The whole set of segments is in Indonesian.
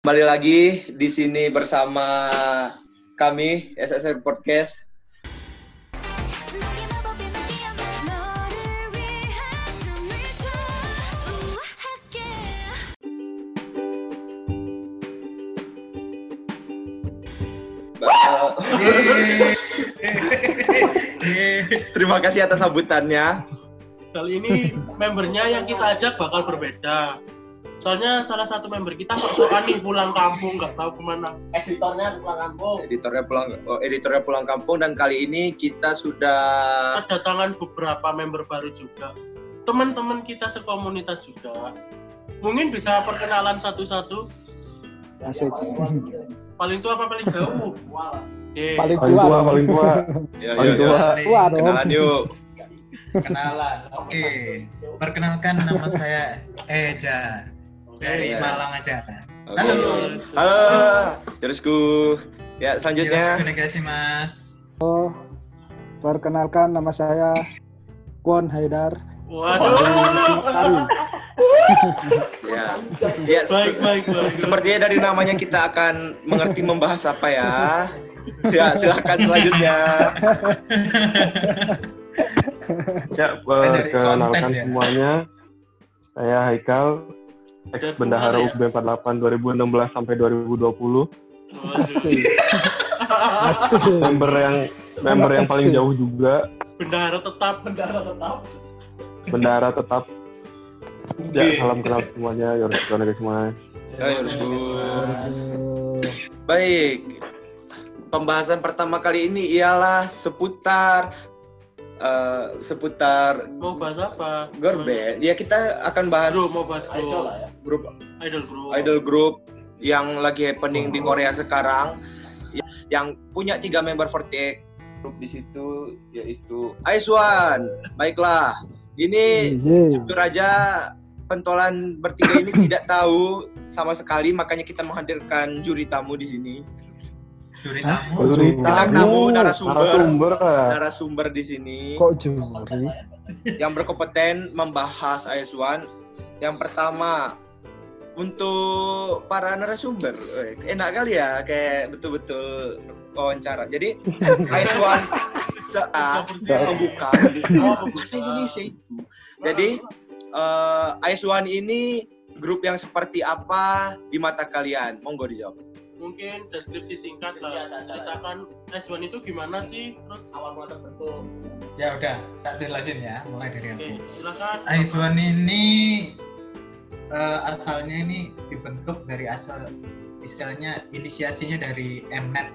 Kembali lagi di sini bersama kami SSR Podcast. Terima kasih atas sambutannya. Kali ini membernya yang kita ajak bakal berbeda. Soalnya salah satu member kita sok-sokan nih pulang kampung, nggak tahu ke mana. editornya pulang kampung Editornya pulang, oh, editornya pulang kampung dan kali ini kita sudah Kedatangan beberapa member baru juga. Teman-teman kita sekomunitas juga. Mungkin bisa perkenalan satu-satu. Asik. Paling tua apa paling jauh? Eh, Paling paling tua. tua paling tua ya, paling ya, ya. tua Tua dong. kenalan yuk. Kenalan. Oke. Perkenalkan nama saya Eja dari Iya. Malang aja. Oke. Halo. Halo, Yorosku. Ya, selanjutnya. Yoroshiku negasi Mas. Perkenalkan nama saya Kwon Haidar. Waduh. Singkari. Ya. Ya, Baik, baik, baik. Sepertinya dari namanya kita akan mengerti membahas apa ya. Ya, silakan selanjutnya. ya perkenalkan ya. semuanya saya Haikal ex Dan bendahara ya? UB 48 2016 sampai 2020 Waduh. Asik. Asik. member yang member yang paling Asik. jauh juga Bendahara tetap. bendara tetap bendahara tetap ya salam kenal semuanya semua Ya, Yoroshiku. Aduh. Baik. Pembahasan pertama kali ini ialah seputar eh, seputar Mau bahas apa? band. Ya kita akan bahas Bro, mau bahas idol grup. lah ya grup Idol group. idol group yang lagi happening di Korea sekarang yang punya tiga member 48 grup di situ yaitu Aiswan. Baiklah. Ini jujur aja pentolan bertiga ini tidak tahu sama sekali makanya kita menghadirkan juri tamu di sini. Juri tamu. Juri tamu, narasumber. narasumber narasumber di sini Kok juri? yang berkompeten membahas AS1. Yang pertama untuk para narasumber, eh, enak kali ya kayak betul-betul wawancara. Jadi AS1 saat membuka bahasa Indonesia itu. Jadi eh, AS1 ini grup yang seperti apa di mata kalian? Monggo dijawab. Mungkin deskripsi singkat Iya, lah. Ceritakan S1 itu gimana sih? Terus awal mula terbentuk Ya udah, tak jelasin ya, mulai dari Oke, aku. silakan. Aizwan ini eh, asalnya ini dibentuk dari asal istilahnya inisiasinya dari Mnet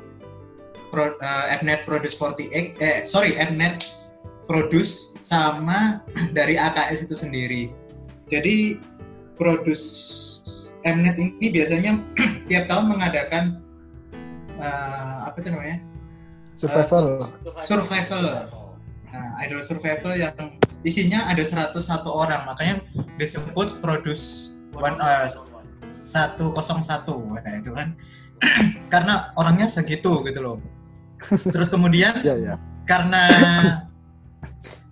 Pro, eh, Mnet Produce 48 eh sorry Mnet Produce sama dari AKS itu sendiri. Jadi Produce Mnet ini biasanya tiap tahun mengadakan eh, apa itu namanya Survival. survival. Nah, idol survival yang isinya ada 101 orang, makanya disebut produce one uh, 101. Nah, itu kan karena orangnya segitu gitu loh. Terus kemudian Ya ya. karena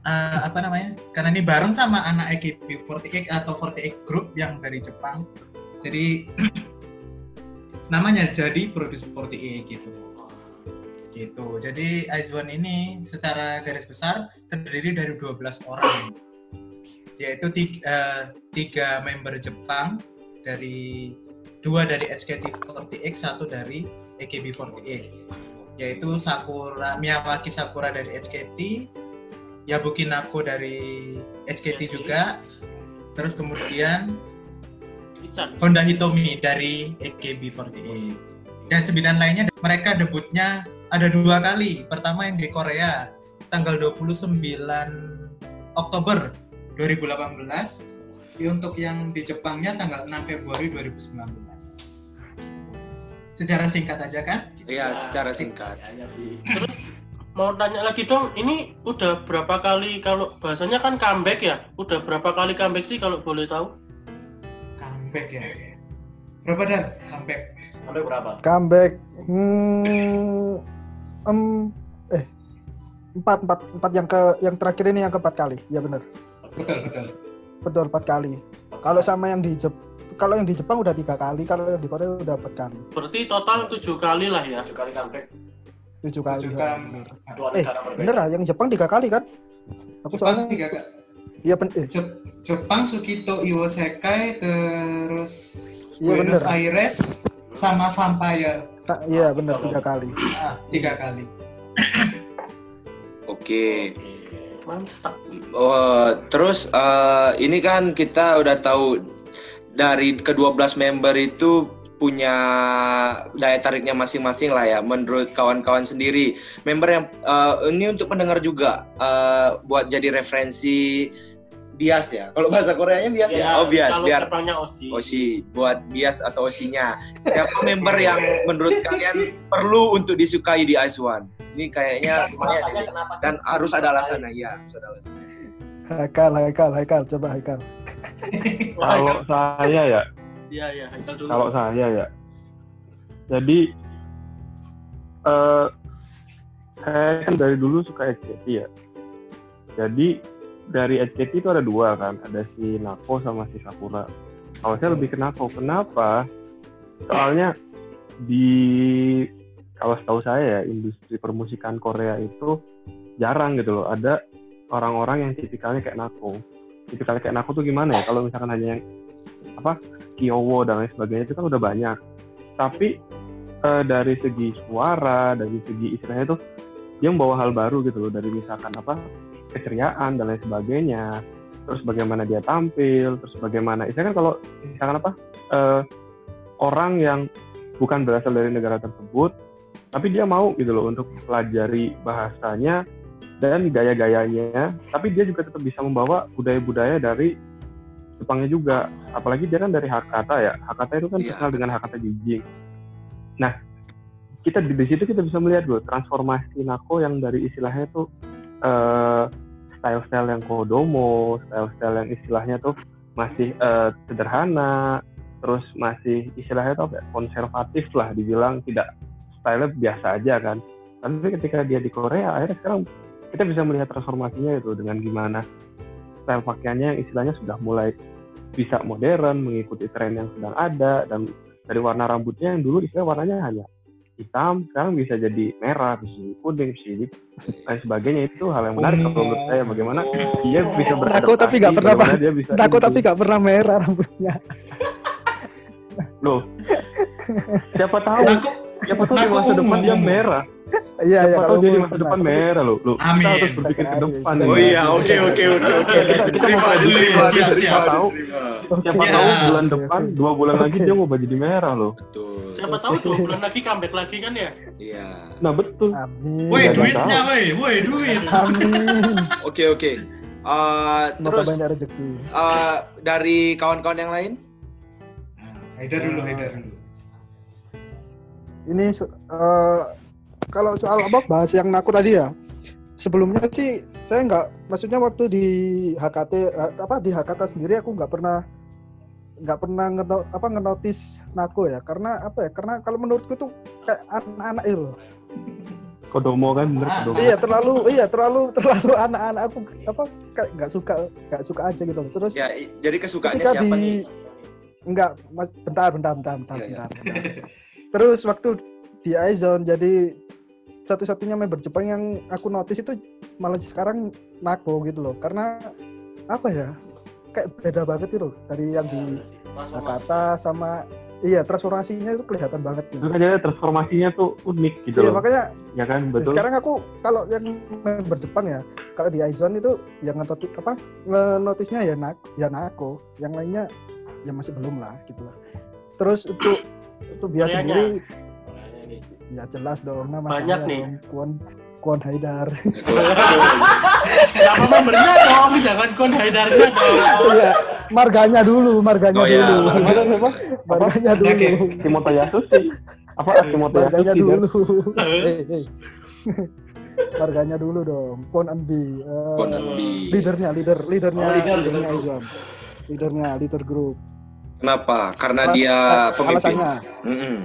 uh, apa namanya? Karena ini bareng sama anak AKB48 atau 48 group yang dari Jepang. Jadi namanya jadi Produce 48 gitu. Gitu. Jadi Aizwan ini secara garis besar terdiri dari 12 orang. Yaitu tiga, eh, tiga member Jepang dari dua dari HKT48, satu dari AKB48 yaitu Sakura Miyawaki Sakura dari HKT, Yabuki Nako dari HKT juga, terus kemudian Ican. Honda Hitomi dari AKB48 dan sembilan lainnya mereka debutnya ada dua kali. Pertama yang di Korea tanggal 29 Oktober 2018. Jadi Untuk yang di Jepangnya tanggal 6 Februari 2019. Secara singkat aja kan? Iya, secara singkat. sih Mau tanya lagi dong, ini udah berapa kali kalau bahasanya kan comeback ya? Udah berapa kali comeback sih kalau boleh tahu? Comeback ya. Berapa dar? Comeback. sampai berapa Comeback. Hmm, em, eh empat empat empat yang ke yang terakhir ini yang keempat kali. Ya benar. Betul betul. Betul empat kali. Kalau sama yang di Jep, kalau yang di Jepang udah tiga kali, kalau yang di Korea udah empat kali, Berarti total tujuh kali lah ya. Tujuh kali comeback. tujuh kali. Tujuh ya, kali. bener. Dua Eh, bener lah, yang Jepang tiga kali kan? Aku Jepang soalnya, tiga kali. Iya ben, eh, Jep- Jepang Sukito Iwasekai terus Iya, Buenos bener. Aires sama Vampire sa- iya bener tiga kali. ah, tiga kali Oke. Mantap. Oh, terus eh, ini kan kita udah tahu dari ke-12 member itu punya daya tariknya masing-masing lah ya menurut kawan-kawan sendiri. Member yang eh, ini untuk pendengar juga eh, buat jadi referensi bias ya. Kalau bahasa Koreanya bias ya. Oh, bias, Kalau biar Jepangnya Osi. Osi buat bias atau osinya. Siapa member yang menurut kalian perlu untuk disukai di Ice One? Ini kayaknya sih? dan harus ada alasannya, iya, harus ada alasannya. Haikal, Haikal, Haikal, coba Haikal. Kalau saya ya, Iya, iya, Haikal dulu. kalau saya ya. Jadi eh saya kan dari dulu suka HKT ya. Jadi dari HKT itu ada dua kan, ada si Nako sama si Sakura. Kalau saya lebih ke Nako. Kenapa? Soalnya di kalau setahu saya ya industri permusikan Korea itu jarang gitu loh. Ada orang-orang yang tipikalnya kayak Nako. Tipikalnya kayak Nako tuh gimana ya? Kalau misalkan hanya yang apa Kyowo dan lain sebagainya itu kan udah banyak. Tapi eh, dari segi suara, dari segi istilahnya tuh dia membawa hal baru gitu loh dari misalkan apa keceriaan dan lain sebagainya. Terus bagaimana dia tampil, terus bagaimana istilahnya kan kalau misalkan apa eh, orang yang bukan berasal dari negara tersebut, tapi dia mau gitu loh untuk pelajari bahasanya dan gaya-gayanya, tapi dia juga tetap bisa membawa budaya-budaya dari Jepangnya juga. Apalagi dia kan dari Hakata ya. Hakata itu kan Iya. terkenal dengan Hakata Jijing. Nah, kita di, di situ kita bisa melihat loh transformasi Nako yang dari istilahnya tuh eh, style-style yang kodomo, style-style yang istilahnya tuh masih eh, sederhana, terus masih istilahnya tuh ya, konservatif lah dibilang tidak style biasa aja kan. Tapi ketika dia di Korea akhirnya sekarang kita bisa melihat transformasinya itu dengan gimana style pakaiannya yang istilahnya sudah mulai bisa modern mengikuti tren yang sedang ada dan dari warna rambutnya yang dulu istilah warnanya hanya hitam sekarang bisa jadi merah bisa jadi kuning bisa jadi lain sebagainya. Itu hal yang menarik kalau menurut saya bagaimana dia bisa beradaptasi Nako tapi nggak pernah, dia bisa tapi gak pernah merah rambutnya. loh. Siapa tahu Nako siapa tahu di Nako masa depan dia merah Iya, iya. siapa kalau tahu dia di umur masa depan merah loh kita Amin. harus berpikir ke depan jadi. Oh iya, oke oke oke oke. Kita- kita Diterima, mau diterima, siap, diterima, siap. Tahu. siapa tahu bulan depan dua bulan lagi dia mau jadi merah loh Betul. Siapa tahu dua bulan lagi comeback lagi kan ya? Iya. nah betul Amin. woi duitnya woi woi duit Amin. Oke oke. Eh, Semoga terus banyak rezeki. eh, dari kawan-kawan yang lain? Nah, Haidar dulu Haidar dulu Ini eh, kalau soal apa bahas yang Nako tadi ya. Sebelumnya sih saya nggak, maksudnya waktu di HKT apa di HKT sendiri aku nggak pernah nggak pernah ngeno, apa ngenotis Nako ya karena apa ya karena kalau menurutku tuh kayak anak-anak itu kodomo kan bener Ah, kodomo iya terlalu iya terlalu terlalu anak-anak aku apa kayak nggak suka nggak suka aja gitu loh. terus Ya, jadi kesukaannya ketika siapa di nih? enggak mas bentar bentar bentar bentar, Iya, iya. bentar, bentar. terus waktu di Aizone jadi satu-satunya member Jepang yang aku notice itu malah sekarang Nako gitu loh karena apa ya kayak beda banget itu loh dari yang di Transformasi. Nakata sama iya transformasinya itu kelihatan banget itu gitu. kan jadi transformasinya tuh unik gitu Iya loh makanya ya kan betul sekarang aku kalau yang member Jepang ya kalau di Aizone itu yang ngenotis apa ngenotisnya ya nak ya Nako yang lainnya ya masih belum lah gitu lah terus untuk untuk biasa sendiri Makanya. Ya jelas dong nama Banyak saya nih. dong Kwon Kwon Haidar Siapa membernya dong? Jangan kon Haidarnya dong. iya marganya dulu marganya Oh, iya. dulu marganya Oke. dulu Kimoto Yasushi apa Kimoto marganya Yasushi kan dulu marganya dulu dong Kwon Enbi Eh, Kwon Enbi. leadernya leader leadernya Oh, leader, leadernya leader. Aizone leadernya leader group Kenapa? Karena Alas- dia eh, pemimpin. alasannya Mm-mm. Hmm,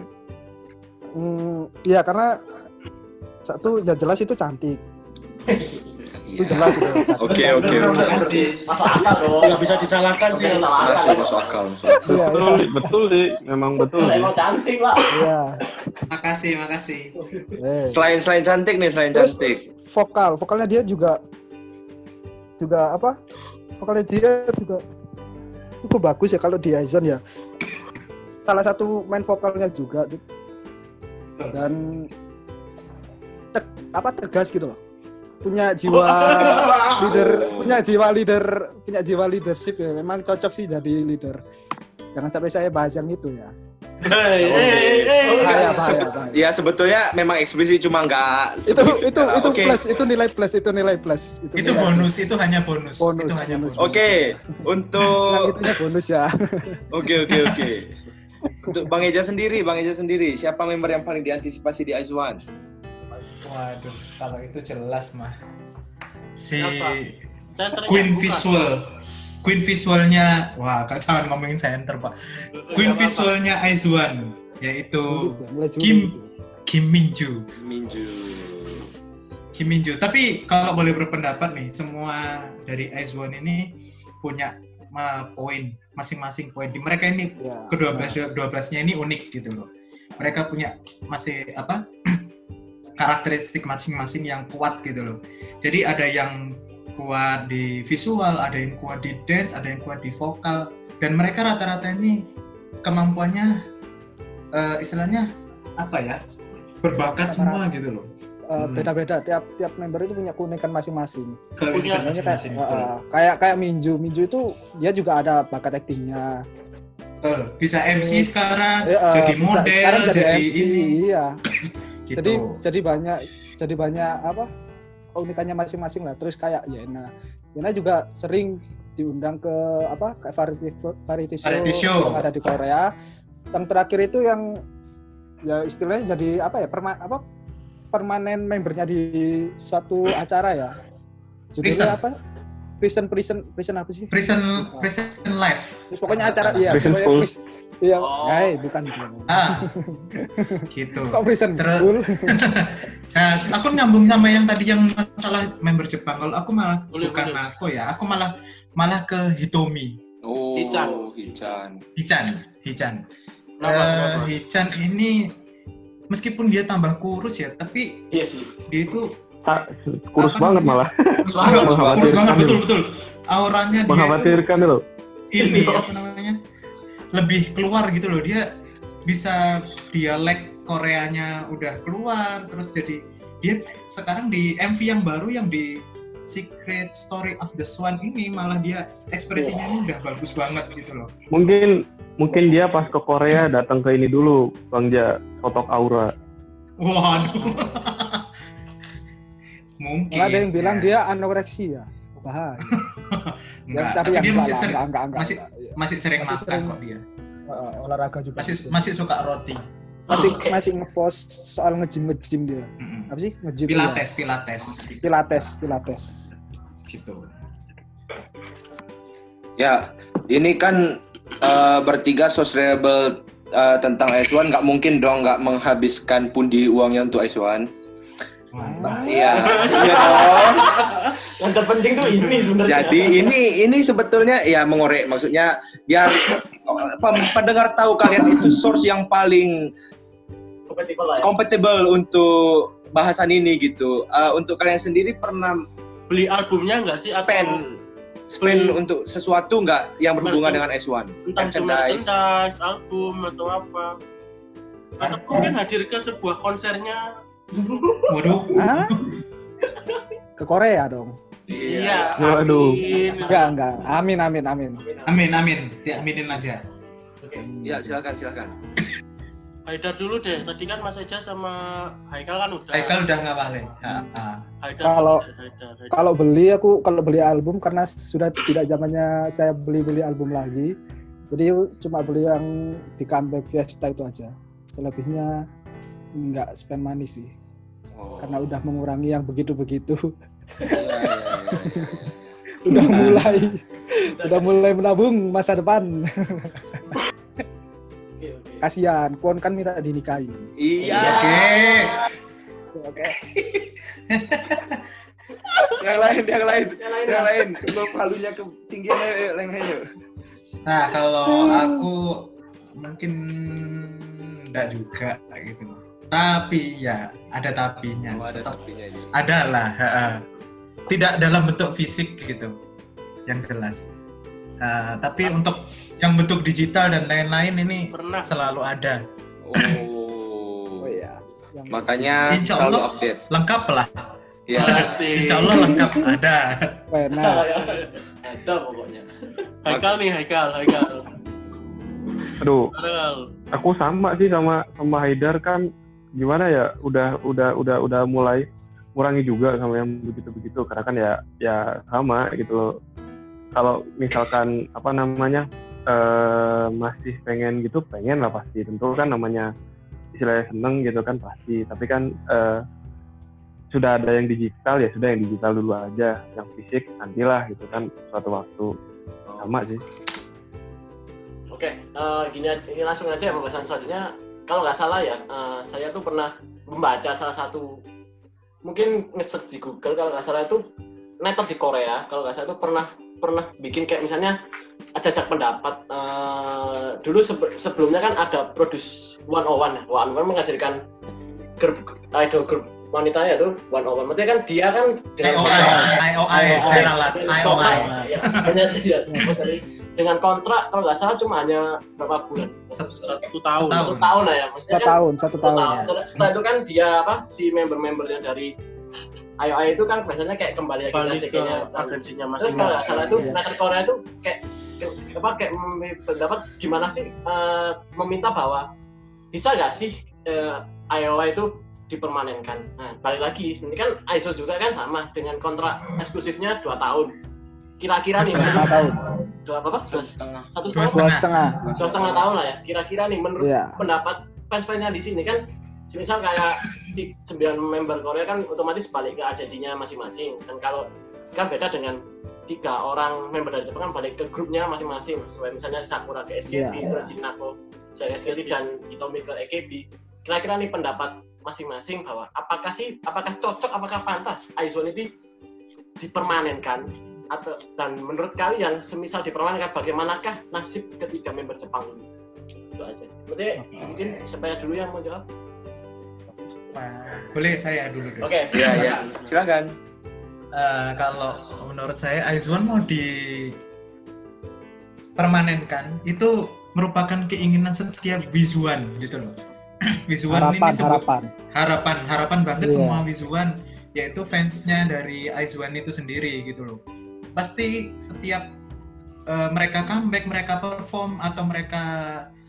iya karena satu ya jelas itu cantik. Itu Iya. jelas itu. Oke oke. Makasih. Masa akal dong. nggak bisa disalahkan sih Masuk akal. masuk akal. akal. Iya, betul iya. betul sih memang betul sih Emang cantik lah. Iya. Makasih, makasih. Eh. Selain selain cantik nih, selain Terus- cantik. vokal vokalnya dia juga juga apa vokalnya dia juga cukup bagus ya kalau di Aizon ya salah satu main vokalnya juga tuh. Dan te- apa tegas gitu loh punya jiwa leader punya jiwa leader punya jiwa leadership ya memang cocok sih jadi leader jangan sampai saya bahas yang itu ya bahaya bahaya, bahaya. Ya sebetulnya memang eksplisit cuma nggak itu itu Nah, itu Oke. plus itu nilai plus itu nilai plus Itu nilai bonus, itu hanya bonus. Bonus, itu hanya bonus. bonus. Oke, yang untuk itunya bonus ya oke oke oke. Untuk Bang Eja sendiri, Bang Eja sendiri, siapa member yang paling diantisipasi di Aizwan? Waduh, kalau itu jelas mah. Si Queen bukan. Visual. Queen visualnya, wah kak jangan ngomongin center pak. Queen visualnya Aizwan, yaitu ya, Kim. Kim Minju. Minju. Kim Minju. Tapi kalau boleh berpendapat nih, semua dari Aizwan ini punya uh, poin masing-masing poin. Di mereka ini Ya, kedua belas dua belasnya ini unik gitu loh. Mereka punya masih apa karakteristik masing-masing yang kuat gitu loh. Jadi ada yang kuat di visual, ada yang kuat di dance, ada yang kuat di vokal, dan mereka rata-rata ini kemampuannya eh, istilahnya apa ya berbakat semua gitu loh. Eh, Hmm. beda-beda tiap tiap member itu punya keunikan masing-masing. Kayak masing-masing betul. eh, kayak kayak Minju, Minju itu dia juga ada bakat aktingnya. Betul. Bisa MC sekarang, eh, jadi bisa- model, sekarang jadi, MC, ini Iya. gitu. Jadi jadi banyak jadi banyak apa keunikannya masing-masing lah. Terus kayak Yena, Yena juga sering diundang ke apa kayak variety variety show, Variety show. yang ada di Korea. Yang terakhir itu yang ya istilahnya jadi apa ya perma, apa permanen membernya di suatu acara ya. Prison. Judulnya apa? Prison prison prison apa sih? Prison Prison Life. Terus pokoknya acara iya, Prison pokoknya Iya, Oh. eh, bukan. Ah, gitu. Kok prison Terus-? Nah, aku nyambung sama yang tadi yang masalah member Jepang. Kalau aku malah Boleh, bukan boleh. aku ya, aku malah malah ke Hitomi, Oh, Hichan. Hichan. Hichan, Hichan. Kenapa, Eh, kenapa? Hichan ini meskipun dia tambah kurus ya, tapi Iya sih. dia itu kurus Apa banget malah kurus banget itu. betul betul. Auranya dia itu mengkhawatirkan loh ini apa namanya? Lebih keluar gitu loh. Dia bisa dialek Koreanya udah keluar terus jadi dia sekarang di MV yang baru yang di Secret Story of the Swan ini malah dia ekspresinya ini udah bagus banget gitu loh. mungkin mungkin dia pas ke Korea datang ke ini dulu Bang Ja Sotok Aura Waduh. Mungkin. Malah ada yang bilang ya. dia anoreksia. Bahaya. Enggak, Ya, tapi, yang dia enggak masih sering enggak, enggak, enggak, masih enggak, masih sering Masih makan sering. kok dia. Eh, olahraga juga. Masih gitu. masih suka roti. Masih Oke. masih ngepost soal ngejim ngejim dia. Mm-mm. Apa sih ngejim? Pilates, pilates ya? Pilates, pilates. gitu. Ya, ini kan eh, bertiga sociable eh, tentang S1 nggak mungkin dong nggak menghabiskan pundi uangnya untuk S1. Wah. Iya, iya dong. Yang terpenting tuh ini sebenarnya. Jadi ini ini sebetulnya ya mengorek maksudnya biar pendengar tahu kalian itu source yang paling kompatibel lah ya. compatible untuk bahasan ini gitu. Eh, untuk kalian sendiri pernah Beli albumnya nggak sih? Atau spend spend Beli- untuk sesuatu nggak yang berhubungan dengan S1? entah Merchandise. merchandise, album atau apa? Atau mungkin hadir ke sebuah konsernya? Waduh. Ke Korea dong. Iya. Waduh. amin. Enggak, enggak. Amin, amin, amin. Amin amin. Diaminin aja. Oke. Ya silakan silakan. Haidar dulu deh. Tadi kan Mas Eja sama Haikal kan udah. Haikal udah nggak balik. Ya. Haidar, Kalau- Haidar, Haidar, Haidar. Kalau beli aku kalau beli album karena sudah tidak zamannya saya beli-beli album lagi. Jadi cuma beli yang di comeback Fiesta itu aja. Selebihnya enggak spend money sih. Oh. Karena udah mengurangi yang begitu-begitu. Iya, iya, iya, iya. udah mulai udah mulai menabung masa depan. Kasihan, Kwon kan minta dinikahi. Iya. Oke. Oke. yang lain yang lain Yang lain yang ya. lain coba palunya ke ayo yang lain yuk Nah, kalau aku mungkin enggak juga gitu. Tapi ya ada tapinya. oh, ada Tetap sapinya ini ada lah. ha-ha. Tidak dalam bentuk fisik gitu, yang jelas. Nah, tapi untuk yang bentuk digital dan lain-lain ini Pernah. selalu ada. oh Oh iya. Yang makanya Insya selalu Allah. update Lengkap lah. ya Insya Allah lengkap ada. ya. Ada pokoknya. Haikal nih, Haikal, Haikal. Aduh, aku sama sih sama sama Haidar kan gimana ya udah udah udah udah mulai kurangi juga sama yang begitu-begitu karena kan ya ya sama gitu loh. Kalau misalkan apa namanya eh, masih pengen gitu pengen lah pasti. Tentu kan namanya istilahnya seneng gitu kan pasti. Tapi kan eh, sudah ada yang digital ya sudah yang digital dulu aja. Yang fisik nantilah gitu kan suatu waktu. Sama sih. Oke, eh, gini ini langsung aja ya pembahasan selanjutnya. Kalau nggak salah ya, eh, saya tuh pernah membaca salah satu mungkin nge-search di Google kalau nggak salah itu netop di Korea. Kalau nggak salah itu pernah pernah bikin kayak misalnya jajak pendapat eh, dulu sebe- sebelumnya kan ada produce 101 ya 101 mengajarkan grup idol grup wanitanya itu 101 maksudnya kan dia kan IOI, IOI, IOI. ya, dia dari dengan kontrak kalau nggak salah cuma hanya berapa bulan Satu tahun. satu tahun lah ya maksudnya Satu kan tahun, satu tahun. ya. Setelah- Setelah itu kan dia apa si member-membernya dari IOI itu kan biasanya kayak kembali lagi ke Balik ke ACG-nya. agensinya Terus kalau salah itu masing-masing. Iya. Nether Korea itu kayak apa kayak pendapat gimana sih eh, meminta bahwa bisa nggak sih eh, IOI itu dipermanenkan. Nah balik lagi ini kan ISO juga kan sama dengan kontrak eksklusifnya dua tahun. Kira-kira nih Dua Setengah tahun. dua apa? Dua, setengah satu setengah Dua setengah. dua setengah tahun lah ya. Kira-kira nih menurut Iya. pendapat fans-fansnya di sini kan misal kayak di sembilan member Korea kan otomatis balik ke agensinya masing-masing. Dan kalau kan beda dengan tiga orang member dari Jepang kan balik ke grupnya masing-masing sesuai. Misalnya Sakura ke SKT Iya. terus Shinako ke SKT dan Itomi ke AKB kira-kira nih pendapat masing-masing bahwa apakah sih apakah cocok apakah pantas Aizone ini dipermanenkan atau dan menurut kalian semisal dipermanenkan bagaimanakah nasib ketiga member Jepang ini? Itu aja. Sih. Berarti mungkin supaya dulu yang mau jawab Boleh saya dulu dulu. oke Iya, iya. silakan Eh, kalau menurut saya Aizwan mau dipermanenkan itu merupakan keinginan setiap Wizuan gitu loh. Wizuan Harapan, ini sebut harapan. harapan harapan banget Iya. semua Wizuan yaitu fansnya dari Aizwan itu sendiri gitu loh. Pasti setiap eh, mereka comeback, mereka perform atau mereka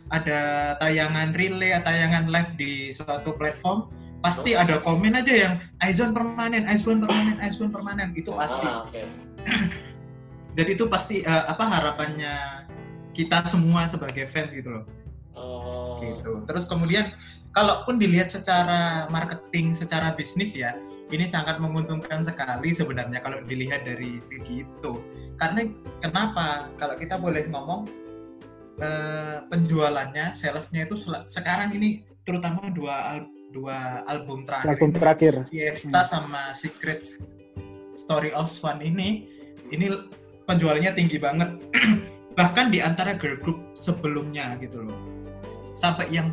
ada tayangan relay, tayangan live di suatu platform, pasti ada komen aja yang Aizwan permanen, Aizwan permanen, Aizwan permanen itu pasti. Ah, oke. Jadi itu pasti eh, apa harapannya kita semua sebagai fans gitu loh. Oh, Gitu. Terus kemudian kalaupun dilihat secara marketing, secara bisnis ya, ini sangat menguntungkan sekali sebenarnya kalau dilihat dari segi itu. Karena kenapa? Kalau kita boleh ngomong eh, penjualannya, salesnya itu sekarang ini terutama dua al- dua album terakhir Album terakhir. Fiesta sama Secret Story of Swan ini ini penjualannya tinggi banget bahkan di antara girl group sebelumnya gitu loh sampai yang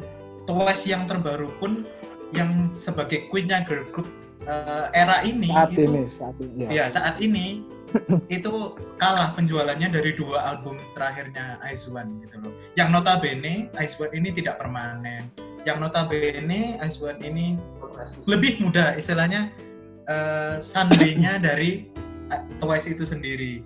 Twice yang terbaru pun yang sebagai queennya girl group eh, era ini Saat itu ini, saat ini. Ya. ya saat ini itu kalah penjualannya dari dua album terakhirnya Aizwan gitu loh. Yang notabene Aizwan ini tidak permanen. Yang notabene Aizwan ini lebih mudah istilahnya eh, Sunday-nya dari eh, Twice itu sendiri.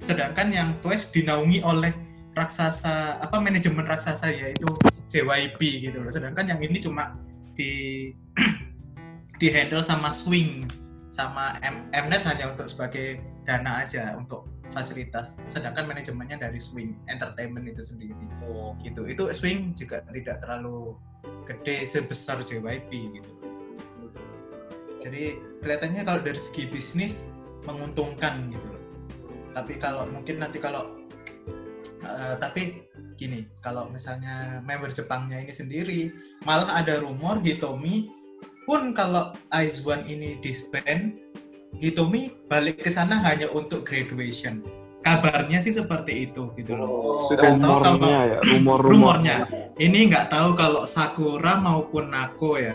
Sedangkan yang Twice dinaungi oleh raksasa apa manajemen raksasa yaitu JYP gitu loh. Sedangkan yang ini cuma di di handle sama Swing sama M Mnet hanya untuk sebagai dana aja untuk fasilitas. Sedangkan manajemennya dari Swing Entertainment itu sendiri Oh, gitu. Itu Swing juga tidak terlalu gede sebesar JYP gitu. Jadi kelihatannya kalau dari segi bisnis menguntungkan gitu loh. Tapi kalau mungkin nanti kalau eh, tapi gini, kalau misalnya member Jepangnya ini sendiri malah ada rumor Hitomi pun kalau Aizwan ini disband Hitomi balik ke sana hanya untuk graduation. Kabarnya sih seperti itu gitu loh. Oh, sudah Dan tahu kalau rumornya ya rumor rumornya ini nggak tahu kalau Sakura maupun Nako ya.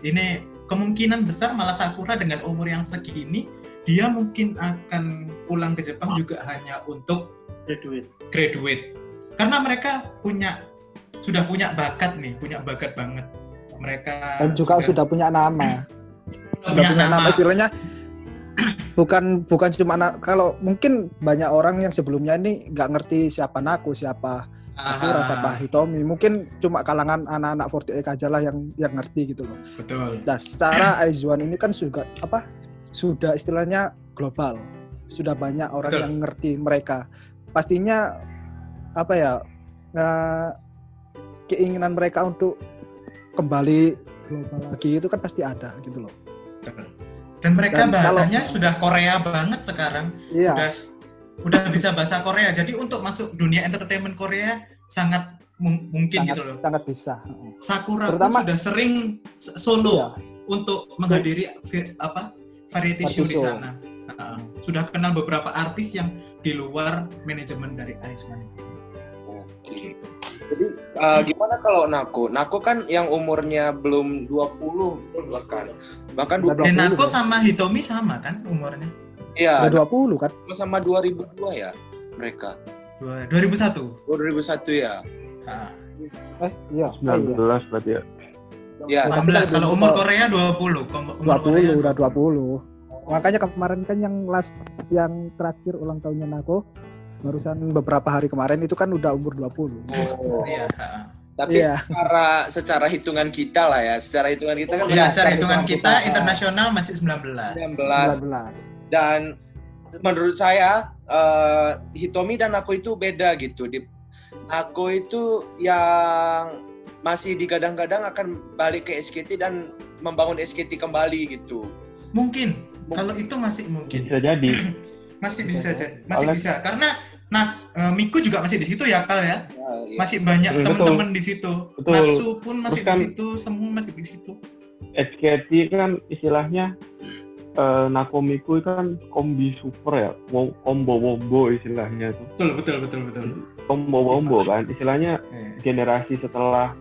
Ini kemungkinan besar malah Sakura dengan umur yang segini dia mungkin akan pulang ke Jepang juga hanya untuk Graduate. graduate karena mereka punya sudah punya bakat nih punya bakat banget mereka Dan juga sudah punya nama. sudah Sudah punya nama istilahnya bukan bukan cuma anak kalau mungkin banyak orang yang sebelumnya ini nggak ngerti siapa Naku, siapa Sakura, Ah, siapa Hitomi. Mungkin cuma kalangan anak-anak 48 aja lah yang yang ngerti gitu loh. betul Nah, secara Aizuan ini kan sudah apa? Sudah istilahnya global. Sudah banyak orang Betul. yang ngerti mereka. Pastinya apa ya? eh, keinginan mereka untuk kembali global lagi itu kan pasti ada gitu loh. betul. Dan mereka Dan kalau- bahasanya sudah Korea banget sekarang Iya. udah udah bisa bahasa Korea jadi untuk masuk dunia entertainment Korea sangat mung- mungkin sangat, gitu loh sangat bisa. Sakura Terutama- sudah sering solo Iya. untuk menghadiri apa variety show di sana. Heeh. sudah kenal beberapa artis yang di luar manajemen dari Iceman itu. Gitu. Jadi uh, gimana kalau Nako? Nako kan yang umurnya belum 20 bahkan. Bahkan Udah dua- Dan 20 Nako kan? sama Hitomi sama kan umurnya? Iya, Udah 20 kan? sama 2002 ya mereka. Dua- 2001. Oh, 2001 ya. Ah, Eh, iya. Oh, 19 iya. berarti ya Ya, Tapi 19. Kalau umur Korea 20. Kom- Umur Korea 20 udah 20. Makanya kemarin kan yang last yang terakhir ulang tahunnya Nako barusan beberapa hari kemarin itu kan udah umur 20. oh. Iya. heeh. Tapi Iya. secara secara hitungan kita lah ya, secara hitungan kita kan Iya, secara secara hitungan kita kita. internasional masih 19. 19 19. dan menurut saya eh, Hitomi dan Nako itu beda gitu. Di Nako itu yang masih digadang-gadang akan balik ke SKT dan membangun SKT kembali gitu. Mungkin. Kalau itu masih mungkin. bisa jadi Masih Bisa bisa, masih Oleh- bisa. Karena nah eh, Miku juga masih di situ ya Kal ya. Ya, iya. Masih banyak Hmm, teman-teman di situ. Betul. Natsu pun masih Terus kan- di situ, semua masih di situ. HKT kan istilahnya eh, Nakomiku kan kombi super ya combo wombo istilahnya tuh Betul, betul, betul, betul. combo wombo kan istilahnya Eh, generasi setelah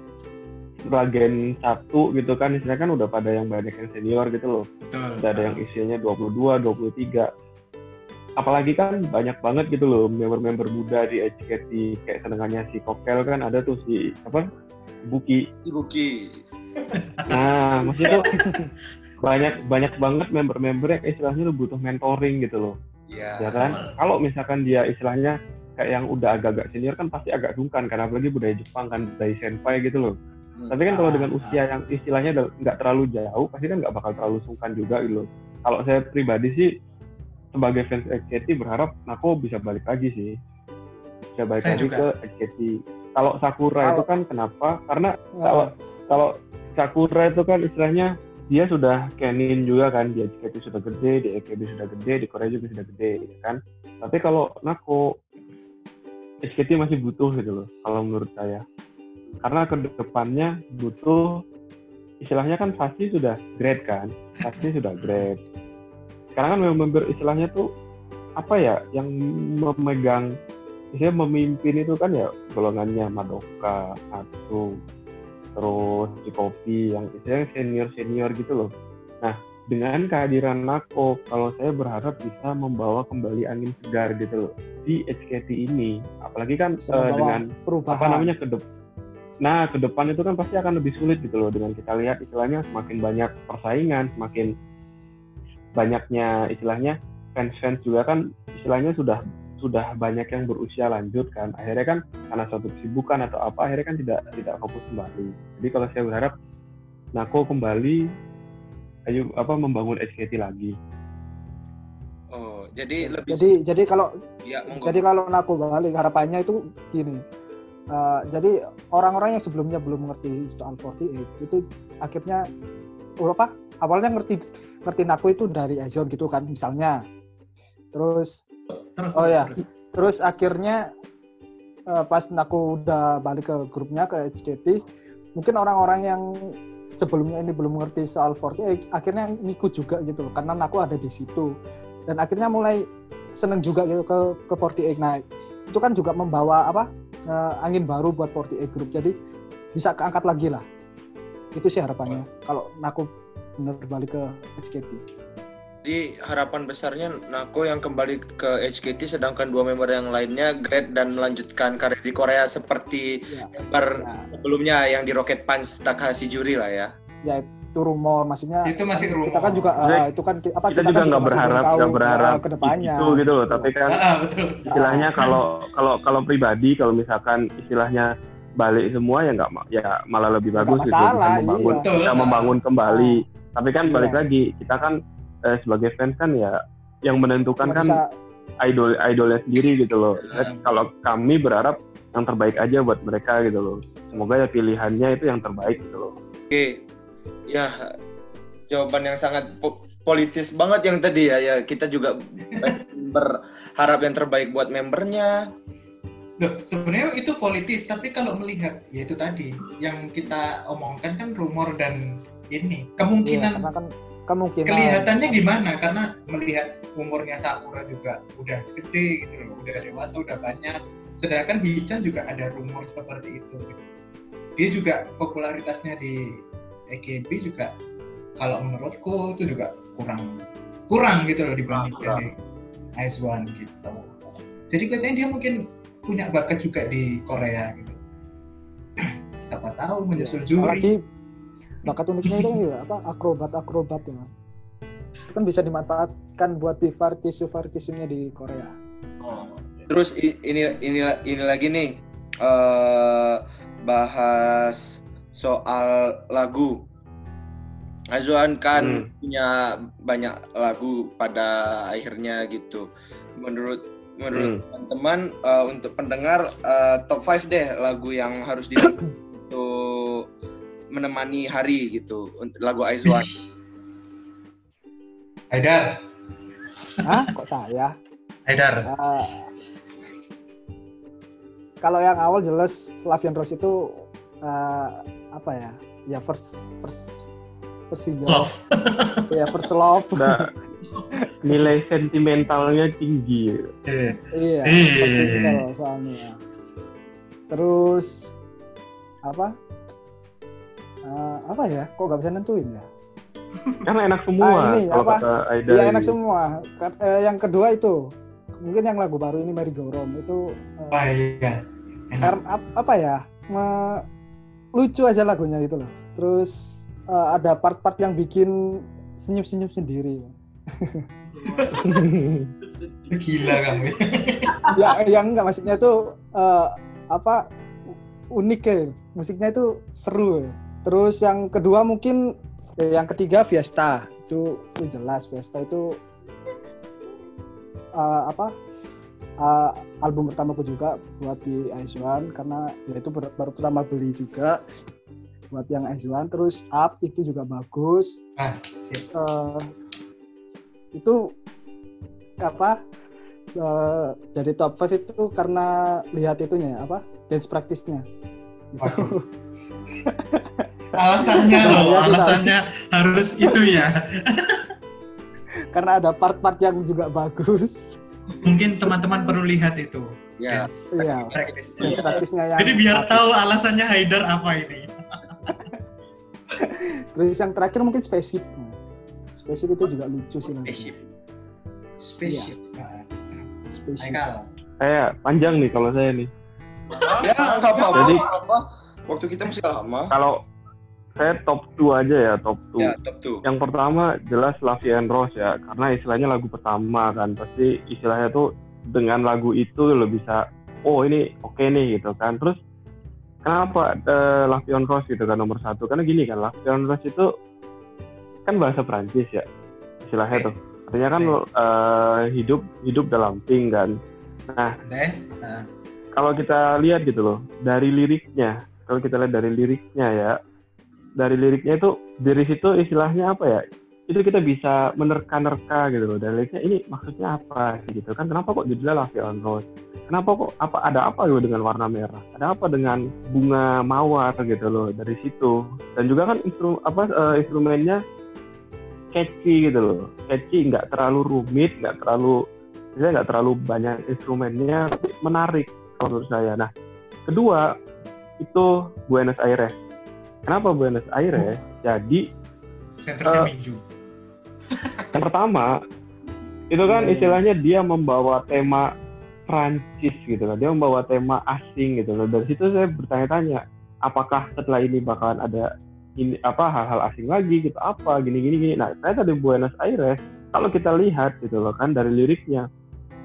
Ragen satu gitu kan istilahnya kan udah pada yang banyak yang senior gitu loh betul. udah ada yang usianya 22, 23 apalagi kan banyak banget gitu loh member-member muda di HKT kayak senengannya si Kokel kan ada tuh si apa Buki Ibuki. nah maksudnya tuh banyak banyak banget member-member yang istilahnya lu butuh mentoring gitu loh Ya. ya kan kalau misalkan dia istilahnya kayak yang udah agak-agak senior kan pasti agak sungkan karena apalagi budaya Jepang kan budaya senpai gitu loh Hmm. tapi kan kalau dengan ah. usia yang istilahnya nggak terlalu jauh pasti kan nggak bakal terlalu sungkan juga gitu loh kalau saya pribadi sih sebagai fans HKT berharap Nako bisa balik lagi sih. Bisa balik Saya lagi juga. ke HKT kalau Sakura Kalau- itu kan kenapa? Karena kalau kalau Sakura itu kan istilahnya dia sudah canin juga kan di HKT sudah gede di EKB sudah gede di Korea juga sudah gede ya kan? Tapi kalau Nako HKT masih butuh gitu loh kalau menurut saya. Karena ke depannya butuh istilahnya kan pasti sudah grade kan? Pasti sudah grade sekarang kan member istilahnya tuh apa ya yang memegang istilahnya memimpin itu kan ya golongannya Madoka, Atsu, terus di kopi yang istilahnya senior senior gitu loh. Nah dengan kehadiran Nako, kalau saya berharap bisa membawa kembali angin segar gitu loh di HKT ini. Apalagi kan membawa dengan perubahan. apa namanya ke depan. Nah ke depan itu kan pasti akan lebih sulit gitu loh dengan kita lihat istilahnya semakin banyak persaingan, semakin banyaknya istilahnya fans-fans juga kan istilahnya sudah sudah banyak yang berusia lanjut kan akhirnya kan karena suatu kesibukan atau apa akhirnya kan tidak tidak fokus kembali jadi kalau saya berharap Nako kembali ayo apa membangun HKT lagi Oh, jadi lebih Jadi jadi kalau ya monggo. jadi kalau Nako balik harapannya itu gini. Eh, jadi orang-orang yang sebelumnya belum mengerti soal 48 itu akhirnya oh, apa awalnya ngerti ngerti Nako itu dari Aizen gitu kan misalnya. Terus Terus, Oh, terus, ya. terus. terus akhirnya eh, pas aku udah balik ke grupnya ke HKT mungkin orang-orang yang sebelumnya ini belum mengerti soal 48 akhirnya ngikut juga gitu loh karena aku ada di situ. Dan akhirnya mulai seneng juga gitu ke ke 48 nah itu kan juga membawa apa eh, angin baru buat 48 group. Jadi bisa keangkat lagi lah. Itu sih harapannya. Kalau aku bener balik ke SKT Jadi harapan besarnya Nako yang kembali ke HKT sedangkan dua member yang lainnya grad dan melanjutkan karir di Korea seperti ya, member ya, sebelumnya yang di Rocket Punch Takahashi Juri lah ya. ya itu rumor maksudnya Itu masih kita kan rumor. juga Jadi, ah, itu kan apa kita juga kan nggak belum berharap nggak berharap ah, ke depannya itu gitu loh tapi kan Ah, betul. istilahnya kalau kalau kalau pribadi kalau misalkan istilahnya balik semua ya nggak ya malah lebih bagus gitu masalah, bisa membangun iya. membangun kembali tapi kan balik Iya. lagi kita kan eh, sebagai fans kan ya yang menentukan Cuma kan bisa idol idolnya sendiri gitu loh Hmm. Eh, kalau kami berharap yang terbaik aja buat mereka gitu loh semoga ya pilihannya itu yang terbaik gitu loh Oke, ya jawaban yang sangat po- politis banget yang tadi ya. Ya kita juga berharap yang terbaik buat membernya. Loh, sebenarnya itu politis, tapi kalau melihat ya itu tadi yang kita omongkan kan rumor dan ini iya, kemungkinan karena kan kemungkinan kelihatannya gimana karena melihat umurnya Sakura juga udah gede gitu loh, udah dewasa, udah banyak. Sedangkan Hichan juga ada rumor seperti itu. gitu. Dia juga popularitasnya di EKB juga kalau menurutku itu juga kurang kurang gitu loh dibandingkan di Ice One gitu. Jadi kelihatannya dia mungkin punya bakat juga di Korea gitu. Siapa tahu menyusul juri. apalagi bakat uniknya itu kan juga apa akrobat akrobat ya. Itu kan bisa dimanfaatkan buat di vartisu vartisunya di Korea Oh, Terus ini ini ini lagi nih eh bahas soal lagu. Azuan kan Hmm. punya banyak lagu pada akhirnya gitu. Menurut menurut teman-teman eh, untuk pendengar eh, top 5 deh lagu yang harus di untuk menemani hari gitu untuk lagu Aizwan. Haidar, Hah? kok saya Haidar. Eh, kalau yang awal jelas Slavian Rose itu eh, apa ya ya first first first single Love. ya first love udah nilai sentimentalnya tinggi Eh, iya Iya. first single soalnya terus apa Eh, apa ya kok gak bisa nentuin ya karena enak semua Ah, ini, kalau apa? kata Aida Iya enak semua. Ka- eh, yang kedua itu mungkin yang lagu baru ini Mary Go Round itu eh, Wah iya. Enak. karena ap- apa ya eh, lucu aja lagunya gitu loh. Terus eh, ada part-part yang bikin senyum-senyum sendiri. Gila kamu. ya yang enggak maksudnya itu eh, apa unik ya musiknya itu seru. ya. Terus yang kedua mungkin eh, yang ketiga Fiesta itu, itu jelas Fiesta itu eh, apa eh, album pertamaku juga buat di Aizwan karena ya itu ber- baru pertama beli juga buat yang Aizwan terus Up itu juga bagus Ah, sip. eh, itu apa eh, jadi top 5 itu karena lihat itunya ya, apa dance praktisnya Waduh. Alasannya Iya, loh, iya. alasannya harus itu ya. karena ada part-part yang juga bagus Mungkin teman-teman perlu lihat itu. Ya. Dance Iya. practice. dance praktisnya yang Jadi biar tahu alasannya Haidar apa ini. terus yang terakhir mungkin spaceship spaceship itu juga lucu sih nanti Spaceship. Spaceship. Nah, spaceship Haikal. saya panjang nih kalau saya nih Ya nggak apa-apa. Jadi- nggak apa-apa. Waktu kita masih lama. kalau saya top 2 aja ya top 2 Ya top yang pertama jelas Lavi and Rose ya karena istilahnya lagu pertama kan. Pasti istilahnya tuh dengan lagu itu lo bisa oh ini oke nih gitu kan. Terus kenapa uh, Lavi and Rose gitu kan nomor satu? Karena gini kan Lavi and Rose itu kan bahasa Prancis ya istilahnya tuh. Artinya kan eh, hidup hidup dalam pink kan. Nah, kalau kita lihat gitu loh dari liriknya kalau kita lihat dari liriknya ya dari liriknya itu dari situ istilahnya apa ya? Itu kita bisa menerka-nerka gitu loh dan liriknya ini maksudnya apa? sih gitu kan. Kenapa kok judulnya Love on Rose? Kenapa kok apa ada apa gitu dengan warna merah? Ada apa dengan bunga mawar? gitu loh dari situ. Dan juga kan instru apa eh, instrumennya catchy gitu loh. Catchy nggak terlalu rumit nggak terlalu saya nggak terlalu banyak instrumennya tapi menarik kalau menurut saya. Nah kedua itu Buenos Aires kenapa Buenos Aires jadi senternya Eh, Minju. yang pertama itu kan Iya, iya. istilahnya dia membawa tema Prancis gitu kan. Dia membawa tema asing gitu loh. Dari situ saya bertanya-tanya apakah setelah ini bakalan ada ini apa hal-hal asing lagi gitu? Apa? Gini gini gini. Nah saya tadi Buenos Aires kalau kita lihat gitu loh kan dari liriknya.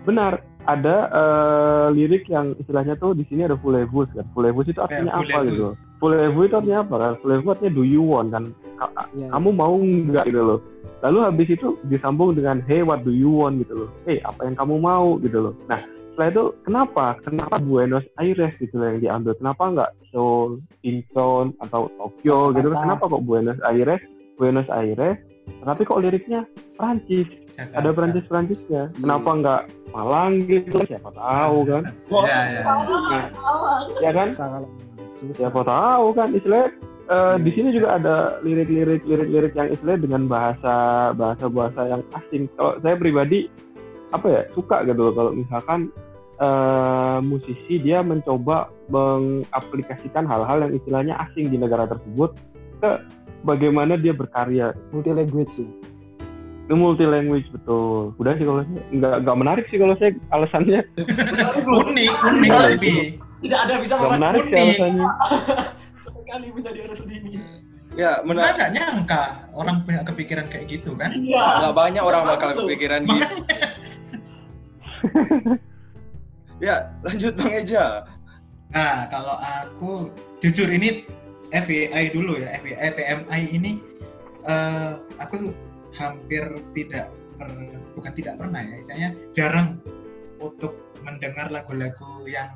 Benar ada eh, lirik yang istilahnya tuh di sini ada fulevus kan. Fulevus itu artinya apa fulevus. gitu fulevus itu artinya apa kan fulevus artinya do you want kan? Ka- Ya. kamu mau nggak gitu loh. Lalu habis itu disambung dengan hey what do you want? gitu loh. Hey apa yang kamu mau? gitu loh. Nah setelah itu kenapa? Kenapa Buenos Aires? gitu loh yang diambil kenapa nggak Seoul Incheon atau Tokyo? Gitu Jakarta. kenapa kok Buenos Aires? Buenos Aires tapi kok liriknya Prancis Jakarta. ada Prancis Prancisnya kenapa nggak Malang gitu? Siapa tahu kan? Ya, ya. nah, ya kan? Sangat susah. siapa tahu kan istilahnya eh, di sini juga ada lirik-lirik lirik-lirik yang istilahnya dengan bahasa bahasa bahasa yang asing. Kalau saya pribadi apa ya suka gitu loh kalau misalkan eh, musisi dia mencoba mengaplikasikan hal-hal yang istilahnya asing di negara tersebut ke bagaimana dia berkarya. Multi language sih. itu multi language betul. Udah sih kalau saya nggak nggak menarik sih kalau saya alasannya. Unik unik tapi Tidak ada bisa memastikan menarik unik. alasannya sekali menjadi orang ini. Ya, menarik. nggak nyangka orang punya kepikiran kayak gitu kan Iya. Nggak banyak orang bakal Betul. kepikiran gitu. ya, lanjut Bang Eja. Nah, kalau aku jujur ini FYI dulu ya, FYI TMI ini eh, aku hampir tidak per- bukan tidak pernah ya, misalnya jarang untuk mendengar lagu-lagu yang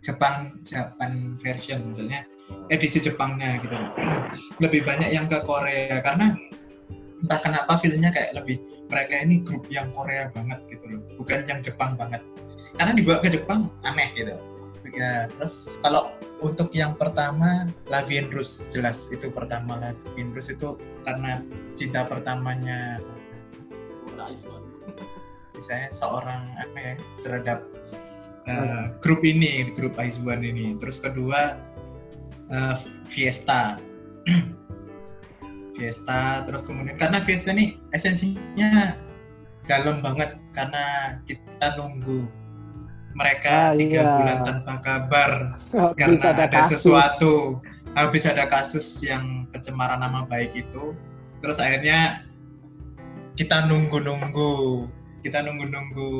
Jepang Japan version maksudnya edisi Jepangnya gitu. Lebih banyak yang ke Korea karena entah kenapa feelnya kayak lebih mereka ini grup yang Korea banget gitu loh, bukan yang Jepang banget. Karena dibawa ke Jepang aneh gitu. Ya, terus kalau untuk yang pertama Laviendrus jelas itu pertama Laviendrus itu karena cinta pertamanya misalnya seorang apa ya terhadap uh, grup ini grup Aizwan ini. Terus kedua uh, Fiesta. Fiesta terus kemudian karena Fiesta ini esensinya dalam banget karena kita nunggu mereka Ah, tiga iya. bulan tanpa kabar Habis karena ada ada, kasus. sesuatu. Habis ada kasus yang pencemaran nama baik itu. Terus akhirnya kita nunggu-nunggu kita nunggu-nunggu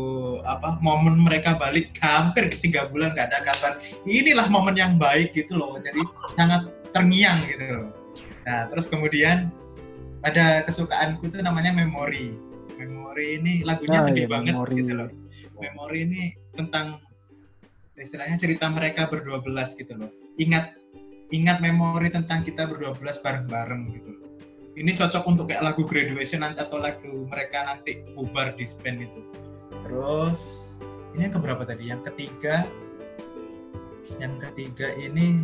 apa momen mereka balik hampir tiga bulan gak ada kabar inilah momen yang baik gitu loh jadi sangat terngiang gitu loh nah terus kemudian ada kesukaanku tuh namanya memori memori ini lagunya Ah, sedih iya, banget Memori. gitu loh memori ini tentang istilahnya cerita mereka berdua belas gitu loh. Ingat ingat memori tentang kita berdua belas bareng-bareng gitu. Ini cocok untuk kayak lagu graduation nanti atau lagu mereka nanti bubar di band itu. Terus ini yang keberapa tadi? Yang ketiga yang ketiga ini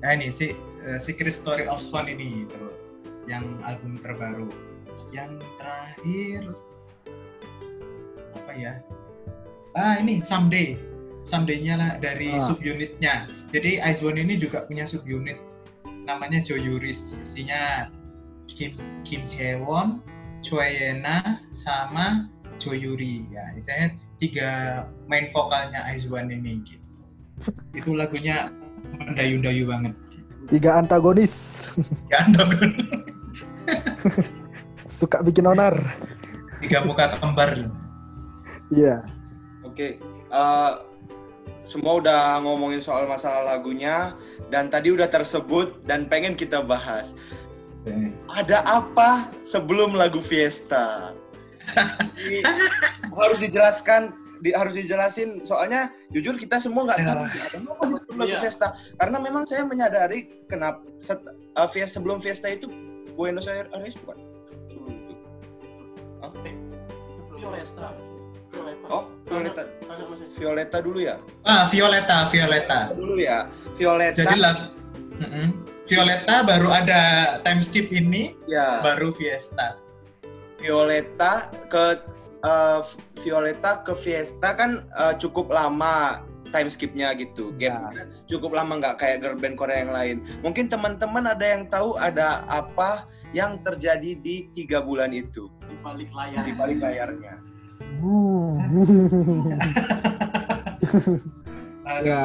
nah ini si eh, Secret Story of Swan ini terus yang album terbaru. Yang terakhir apa ya? Ah ini Someday, Someday-nya lah dari Ah. subunitnya. Jadi Aizwan ini juga punya subunit namanya Joyuris, isinya Kim Kim Chaewon, Choi Yena, sama Joyuri. Ya, misalnya tiga main vokalnya Aizwan ini gitu. Itu lagunya mendayu-dayu banget. Tiga antagonis. Ya, antagon. Suka bikin onar. tiga muka kembar. Iya. Oke, eh, semua udah ngomongin soal masalah lagunya dan tadi udah tersebut dan pengen kita bahas. Ada apa sebelum lagu Fiesta? Ini harus dijelaskan, di- harus dijelasin. Soalnya jujur kita semua nggak tahu ada apa sebelum lagu Iya. Fiesta. Karena memang saya menyadari kenapa set, eh, Fiesta sebelum Fiesta itu Buenos Aires bukan? eh Violeta Violeta Oh, Violeta. Violeta dulu ya. Ah, Violeta, Violeta. Dulu ya. Violeta. Jadi lah, Mm-mm. Violeta baru ada time skip ini, ya. baru Fiesta. Violeta ke eh, Violeta ke Fiesta kan eh, cukup lama time skipnya gitu. Ya. Gapnya cukup lama nggak kayak girl band Korea yang lain. Mungkin teman-teman ada yang tahu ada apa yang terjadi di tiga bulan itu di balik layar di balik layarnya. Ya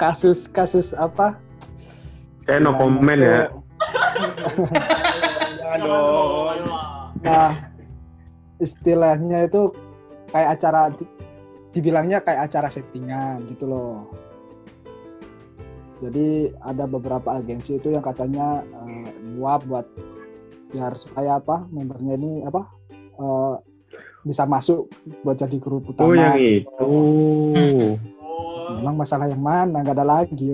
kasus kasus apa Saya no comment ya. Aduh. Nah istilahnya itu kayak acara dibilangnya kayak acara settingan gitu loh jadi ada beberapa agensi itu yang katanya nyuap buat biar supaya apa membernya ini apa eh, bisa masuk buat jadi grup utama Oh yang itu. Oh, memang masalah yang mana nggak ada lagi.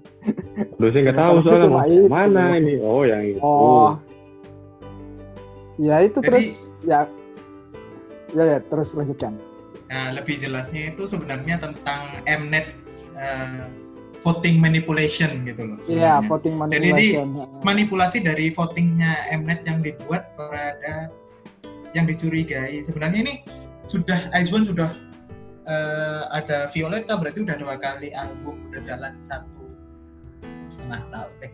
Lu saya nggak tahu soalnya cuma mau itu. mana ini. Oh yang itu. Oh. Ya itu Jadi- terus ya ya ya terus lanjutkan. Nah, lebih jelasnya itu sebenarnya tentang Mnet eh, voting manipulation gitu loh. Iya, sebenarnya. voting Jadi di- manipulation. manipulasi dari votingnya Mnet yang dibuat pada yang dicurigai. Sebenarnya ini sudah Aizwan sudah eh, ada Violeta berarti udah dua kali album udah jalan satu setengah tahun eh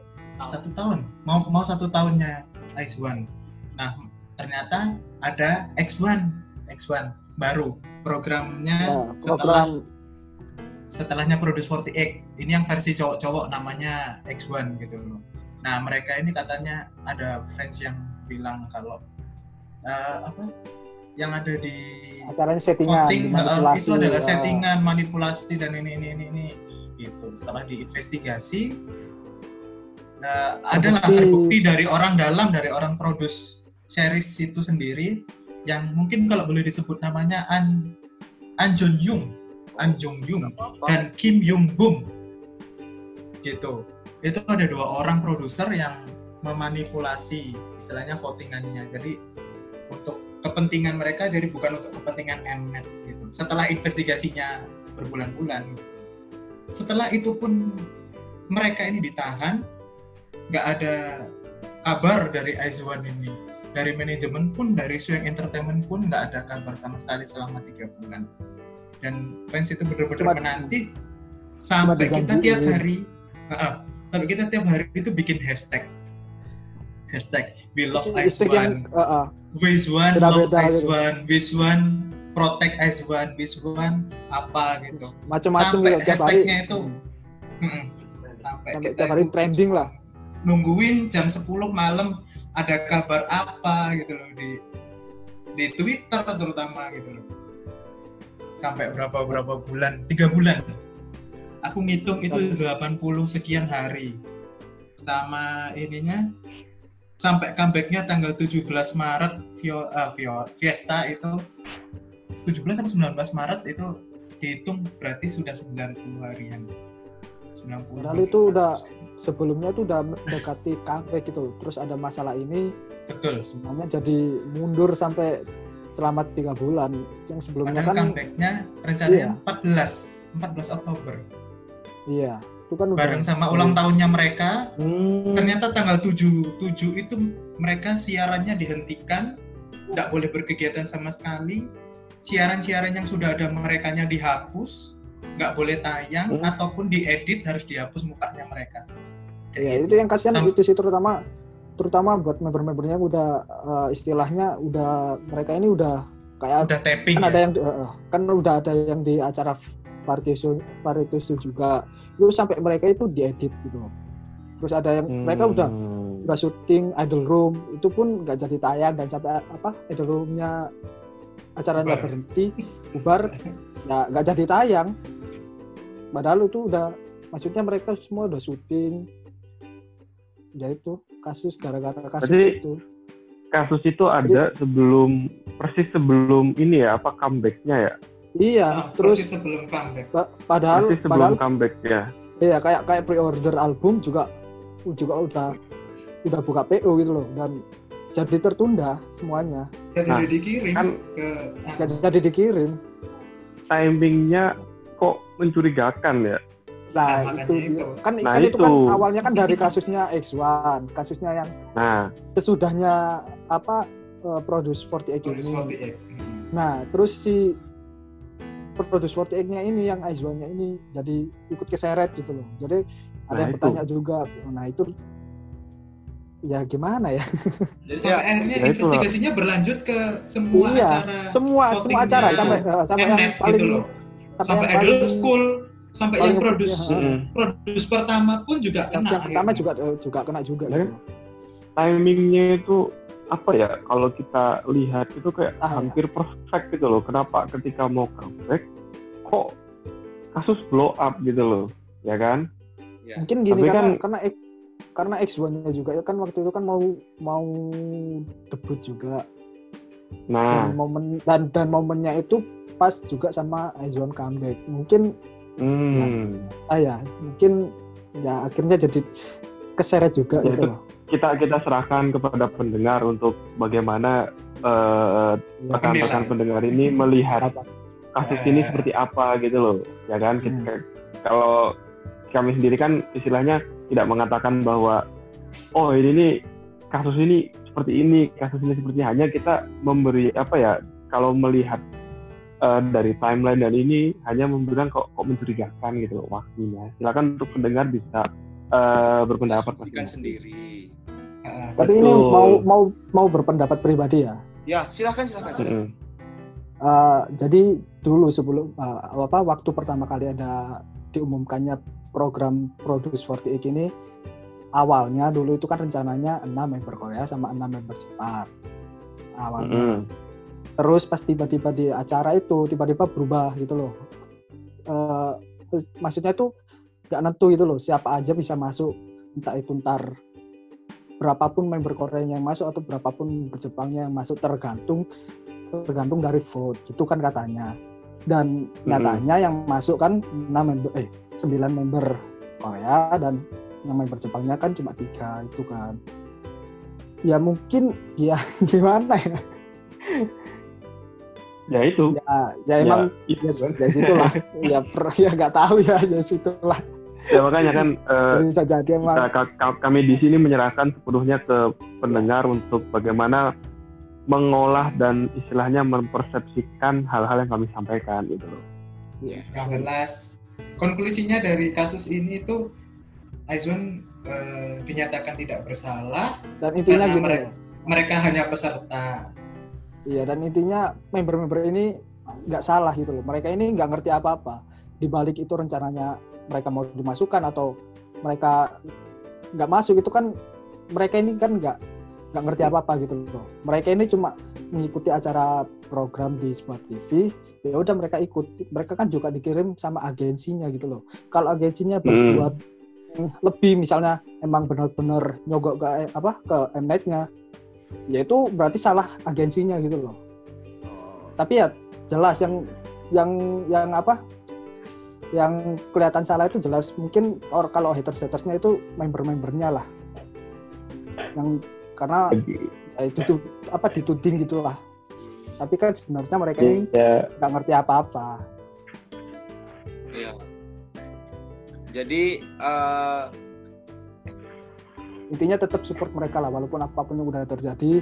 satu tahun. Mau mau satu tahunnya Aizwan. Nah ternyata ada X1 X1 baru programnya Ya, setelah program. setelahnya Produce 48 ini yang versi cowok-cowok namanya X1 gitu loh. Nah mereka ini katanya ada fans yang bilang kalau eh, apa yang ada di acaranya settingan, voting manipulasi. itu adalah ya. settingan manipulasi dan ini ini ini, ini gitu setelah diinvestigasi eh, adalah Terbukti. terbukti dari orang dalam dari orang produce series itu sendiri yang mungkin kalau boleh disebut namanya An An Jong Yung An Jong Yung dan Kim Yung Bum gitu itu ada dua orang produser yang memanipulasi istilahnya votingannya jadi untuk kepentingan mereka jadi bukan untuk kepentingan Mnet gitu. Setelah investigasinya berbulan-bulan setelah itu pun mereka ini ditahan nggak ada kabar dari Aizwan ini. Dari manajemen pun dari Swing Entertainment pun nggak ada kabar sama sekali selama tiga bulan. Dan fans itu benar-benar menanti sampai kita tiap hari Heeh, sampai kita tiap hari itu bikin hashtag. Hashtag we love yang Aizwan. uh, uh, Wish one, love Beda-beda Ice gitu. one, wish one, protect Ice one, wish one, apa gitu. macam-macam Sampai juga tiap hari. hashtagnya itu. Hmm. Mm-mm. Sampai, Sampai kita tiap hari trending lah. Nungguin jam 10 malam ada kabar apa gitu loh di di Twitter terutama gitu loh. Sampai berapa berapa bulan? Tiga bulan. Aku ngitung itu 80 sekian hari. Sama ininya sampai comebacknya tanggal 17 Maret Vio, eh, Vio- Fiesta itu 17 sampai 19 Maret itu dihitung berarti sudah 90 harian. 90 Padahal itu udah sebelumnya tuh udah mendekati comeback gitu. Terus ada masalah ini betul. semuanya jadi mundur sampai selama tiga bulan. Yang sebelumnya padahal kan comebacknya rencananya 14 14 Oktober. Iya, itu kan udah bareng sama ulang tahunnya mereka Hmm. ternyata tanggal 7 7 itu mereka siarannya dihentikan tidak boleh berkegiatan sama sekali siaran-siaran yang sudah ada merekanya dihapus nggak boleh tayang Hmm. ataupun diedit harus dihapus mukanya mereka Kayak Iya, gitu. itu yang kasihan Sam- itu sih terutama terutama buat member-membernya udah eh, istilahnya udah mereka ini udah kayak udah tapping kan ya ada yang eh, kan udah ada yang di acara partisu partisu juga itu sampai mereka itu diedit gitu terus ada yang mereka udah Hmm. udah syuting idol room itu pun nggak jadi tayang dan sampai apa idol roomnya acaranya Bubar. berhenti bubar ya nggak jadi tayang padahal itu udah maksudnya mereka semua udah syuting ya itu kasus gara-gara kasus Berarti- itu Kasus itu ada sebelum persis sebelum ini ya apa comebacknya ya? Iya Ah, terus persis sebelum comeback pa- padahal Persis padahal sebelum comeback ya. Iya kayak kayak pre-order album juga juga udah udah buka PO gitu loh dan jadi tertunda semuanya jadi Nah, dikirim kan- ke nggak jadi dikirim timingnya kok mencurigakan ya nah, Nah, itu, itu. kan Nah, kan itu kan awalnya kan dari kasusnya X1 kasusnya yang nah sesudahnya apa eh, Produce 48 Produce ini 48. Hmm. nah terus si Produce 48-nya ini yang X1-nya ini jadi ikut keseret gitu loh jadi ada Nah, yang itu. bertanya juga nah itu ya gimana ya Jadi Ya, Iya. sampai akhirnya ya itulah. investigasinya berlanjut ke semua Iya, acara semua semua acara sampai eh, sampai yang paling gitu loh. sampai Sampai yang paling- school, sampai paling yang produce mm-mm. produce pertama pun juga yang, kena. yang pertama juga eh, juga kena juga Ya. gitu. timingnya itu apa ya kalau kita lihat itu kayak Ah, ya. hampir perfect gitu loh. Kenapa ketika mau comeback kok kasus blow up gitu loh ya kan? Ya. mungkin gini Tapi karena kan- karena X, karena X1-nya juga ya kan waktu itu kan mau mau debut juga. Nah. Dan momen dan dan momennya itu pas juga sama X1 comeback. Mungkin hmm, ah ya mungkin ya akhirnya jadi keseret juga Ya, gitu itu- loh kita kita serahkan kepada pendengar untuk bagaimana eh, rekan-rekan pendengar ini melihat kasus Eh. ini seperti apa gitu loh ya kan Hmm. Kita- kalau kami sendiri kan istilahnya tidak mengatakan bahwa oh ini nih kasus ini seperti ini kasus ini seperti ini. hanya kita memberi apa ya kalau melihat eh, dari timeline dan ini hanya memberikan kok kok mencurigakan gitu loh waktunya silakan untuk pendengar bisa eh, berpendapat sendiri. Tapi ini Betul. mau mau mau berpendapat pribadi ya Ya, silahkan silahkan. silahkan. Mm-mm. Eh, jadi dulu sebelum eh, apa waktu pertama kali ada diumumkannya program Produce 48 ini awalnya dulu itu kan rencananya 6 member Korea sama 6 member Jepang awalnya Mm-mm. terus pas tiba-tiba di acara itu tiba-tiba berubah gitu loh Eh, terus maksudnya tuh nggak nentu gitu loh siapa aja bisa masuk entah itu ntar berapapun member Korea yang masuk atau berapapun member Jepangnya yang masuk tergantung tergantung dari vote. Gitu kan katanya. Dan nyatanya yang masuk kan 6 member eh 9 member Korea dan yang member Jepangnya kan cuma tiga itu kan. Ya mungkin ya gimana ya? Ya itu. Ya ya emang itu ya, kan. ya situlah. Ya per, ya nggak tahu ya ya situlah ya makanya kan eh, bisa jadi emang kita, ka- ka- kami di sini menyerahkan sepenuhnya ke pendengar untuk bagaimana mengolah dan istilahnya mempersepsikan hal-hal yang kami sampaikan gitu loh. yang jelas konklusinya dari kasus ini itu Aizwan eh, dinyatakan tidak bersalah dan intinya gini. mereka- mereka hanya peserta. Iya dan intinya member-member ini nggak salah gitu loh. Mereka ini nggak ngerti apa-apa. Di balik itu rencananya mereka mau dimasukkan atau mereka nggak masuk itu kan mereka ini kan nggak nggak ngerti apa-apa gitu loh. Mereka ini cuma mengikuti acara program di sebuah TV ya udah mereka ikut mereka kan juga dikirim sama agensinya gitu loh. Kalau agensinya berbuat lebih misalnya emang benar-benar nyogok ke apa ke Mnet-nya ya itu berarti salah agensinya gitu loh. Tapi ya jelas yang yang yang apa yang kelihatan salah itu jelas. Mungkin or kalau haters hatersnya itu member-membernya lah. Yang karena ya, itu tuh apa dituding gitulah tapi kan sebenarnya mereka ini Ya, nggak ngerti apa-apa. Iya. Jadi eh, intinya tetap support mereka lah. Walaupun apa pun yang udah terjadi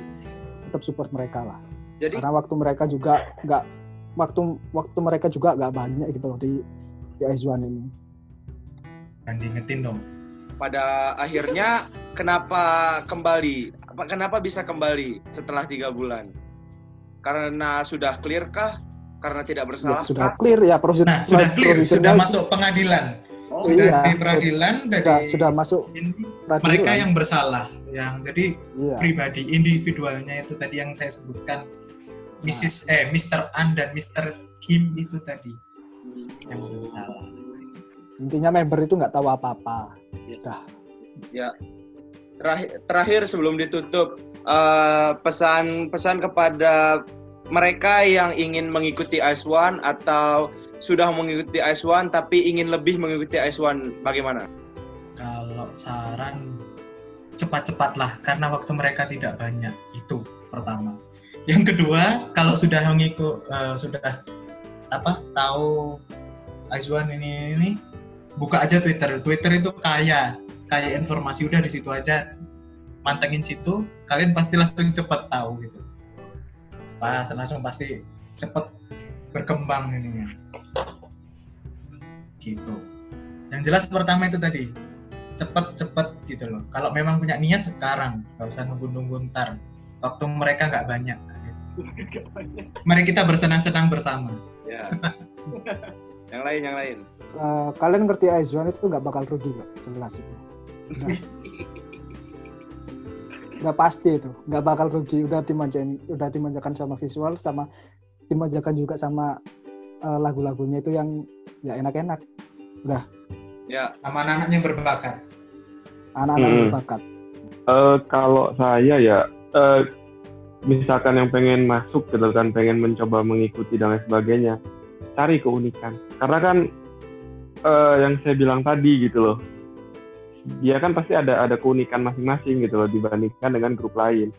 tetap support mereka lah. Jadi karena waktu mereka juga nggak waktu waktu mereka juga nggak banyak gitu loh di di Aizwan ini dan diingetin dong pada akhirnya kenapa kembali? Apa kenapa bisa kembali setelah tiga bulan? Karena sudah clear kah? Karena tidak Ya, bersalah sudah kah? clear ya prosedur nah sudah clear sudah masuk pengadilan Oh, sudah iya. di peradilan sudah dari sudah masuk ini peradilan. mereka yang bersalah yang jadi iya. pribadi individualnya itu tadi yang saya sebutkan Mrs. eh Mr. An dan Mr. Kim itu tadi yang bersalah intinya member itu nggak tahu apa-apa. Udah Terakhir, terakhir sebelum ditutup eh, pesan-pesan kepada mereka yang ingin mengikuti Ice One atau sudah mengikuti Ice One tapi ingin lebih mengikuti Ice One bagaimana? kalau saran cepat-cepatlah karena waktu mereka tidak banyak. Itu pertama. Yang kedua, kalau sudah mengikut eh, sudah apa tahu Aizwan ini ini buka aja Twitter. Twitter itu kaya kaya informasi udah di situ aja. Mantengin situ, kalian pasti langsung cepet tahu gitu. Pas langsung pasti cepet berkembang ininya. Gitu. Yang jelas pertama itu tadi cepet-cepet gitu loh. Kalau memang punya niat sekarang, nggak usah nunggu-nunggu ntar. Waktu mereka nggak banyak. gitu. Mari kita bersenang-senang bersama. Ya. yang lain, yang lain. Eh, kalian ngerti Aizwan itu nggak bakal rugi kok, jelas itu. Udah, udah pasti itu, nggak bakal rugi. Udah dimanjain, udah dimanjakan sama visual, sama dimanjakan juga sama eh, lagu-lagunya itu yang ya enak-enak. Ya, Sama anak-anaknya berbakat. Anak-anak Hmm. berbakat. Eh, kalau saya ya, eh, misalkan yang pengen masuk gitu kan, pengen mencoba mengikuti dan lain sebagainya, cari keunikan. Karena kan eh, yang saya bilang tadi gitu loh, dia kan pasti ada ada keunikan masing-masing gitu loh dibandingkan dengan grup lain.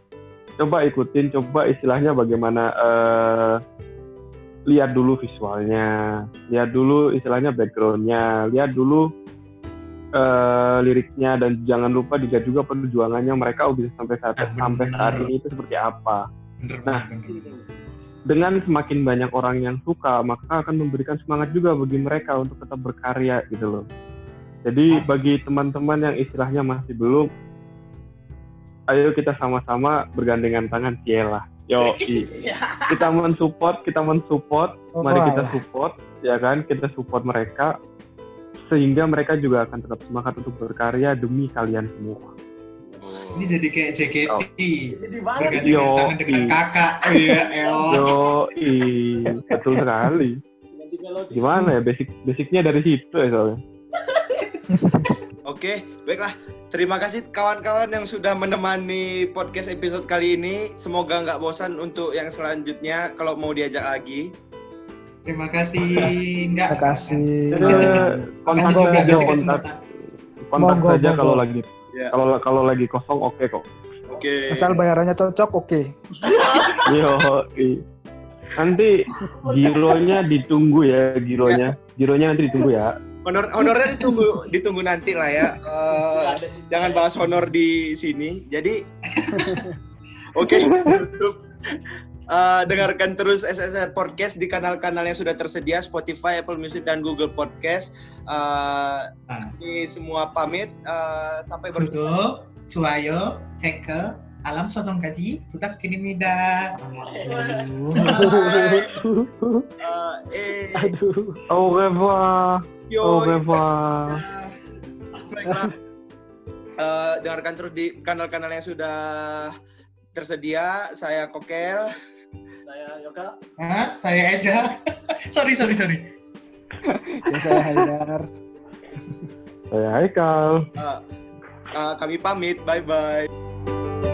Coba ikutin, coba istilahnya bagaimana eh, lihat dulu visualnya, lihat dulu istilahnya backgroundnya, lihat dulu eh, liriknya dan jangan lupa dilihat juga perjuangannya mereka bisa sampai saat benar. sampai saat ini itu seperti apa. Bener, Nah. bener, bener. Dengan semakin banyak orang yang suka, maka akan memberikan semangat juga bagi mereka untuk tetap berkarya gitu loh. Jadi bagi teman-teman yang istilahnya masih belum, ayo kita sama-sama bergandengan tangan Ciela. Yo, kita mensupport, kita mensupport, Oh, mari kita support, ya kan? Kita support mereka sehingga mereka juga akan tetap semangat untuk berkarya demi kalian semua. Ini jadi kayak JKT. Oh. Yo, tangan dengan i. kakak. Oh iya. Yo, betul sekali. Gimana ya basic basicnya dari situ ya soalnya. Oke, baiklah. Terima kasih kawan-kawan yang sudah menemani podcast episode kali ini. Semoga nggak bosan untuk yang selanjutnya kalau mau diajak lagi. Terima kasih. Enggak. Terima kasih. Eh, kontak Makasih juga saja kasih kontak kontak Monggo, saja kalau lagi Ya. kalau kalau lagi kosong oke kok. Oke. Asal bayarannya cocok, oke. Yo, i. Nanti gironya ditunggu ya gironya. Gironya nanti ditunggu ya. Honor honornya ditunggu ditunggu nanti lah ya. Eh, sih. jangan bahas honor di sini. Jadi oke tutup. Eh, dengarkan terus SSR Podcast di kanal-kanal yang sudah tersedia Spotify, Apple Music dan Google Podcast. Uh, ah. Ini semua pamit uh, sampai bertemu. Cuayo, Ceke, Alam Sosong Kaji, Butak kini mida. Aduh. Au revoir. Au revoir. Uh, dengarkan terus di kanal-kanal yang sudah tersedia. Saya Kokel. Saya Yoga. Hah? Saya Eja. sorry, sorry, sorry. Ya, saya Haidar. Saya Haikal. Eh, eh, kami pamit. Bye bye.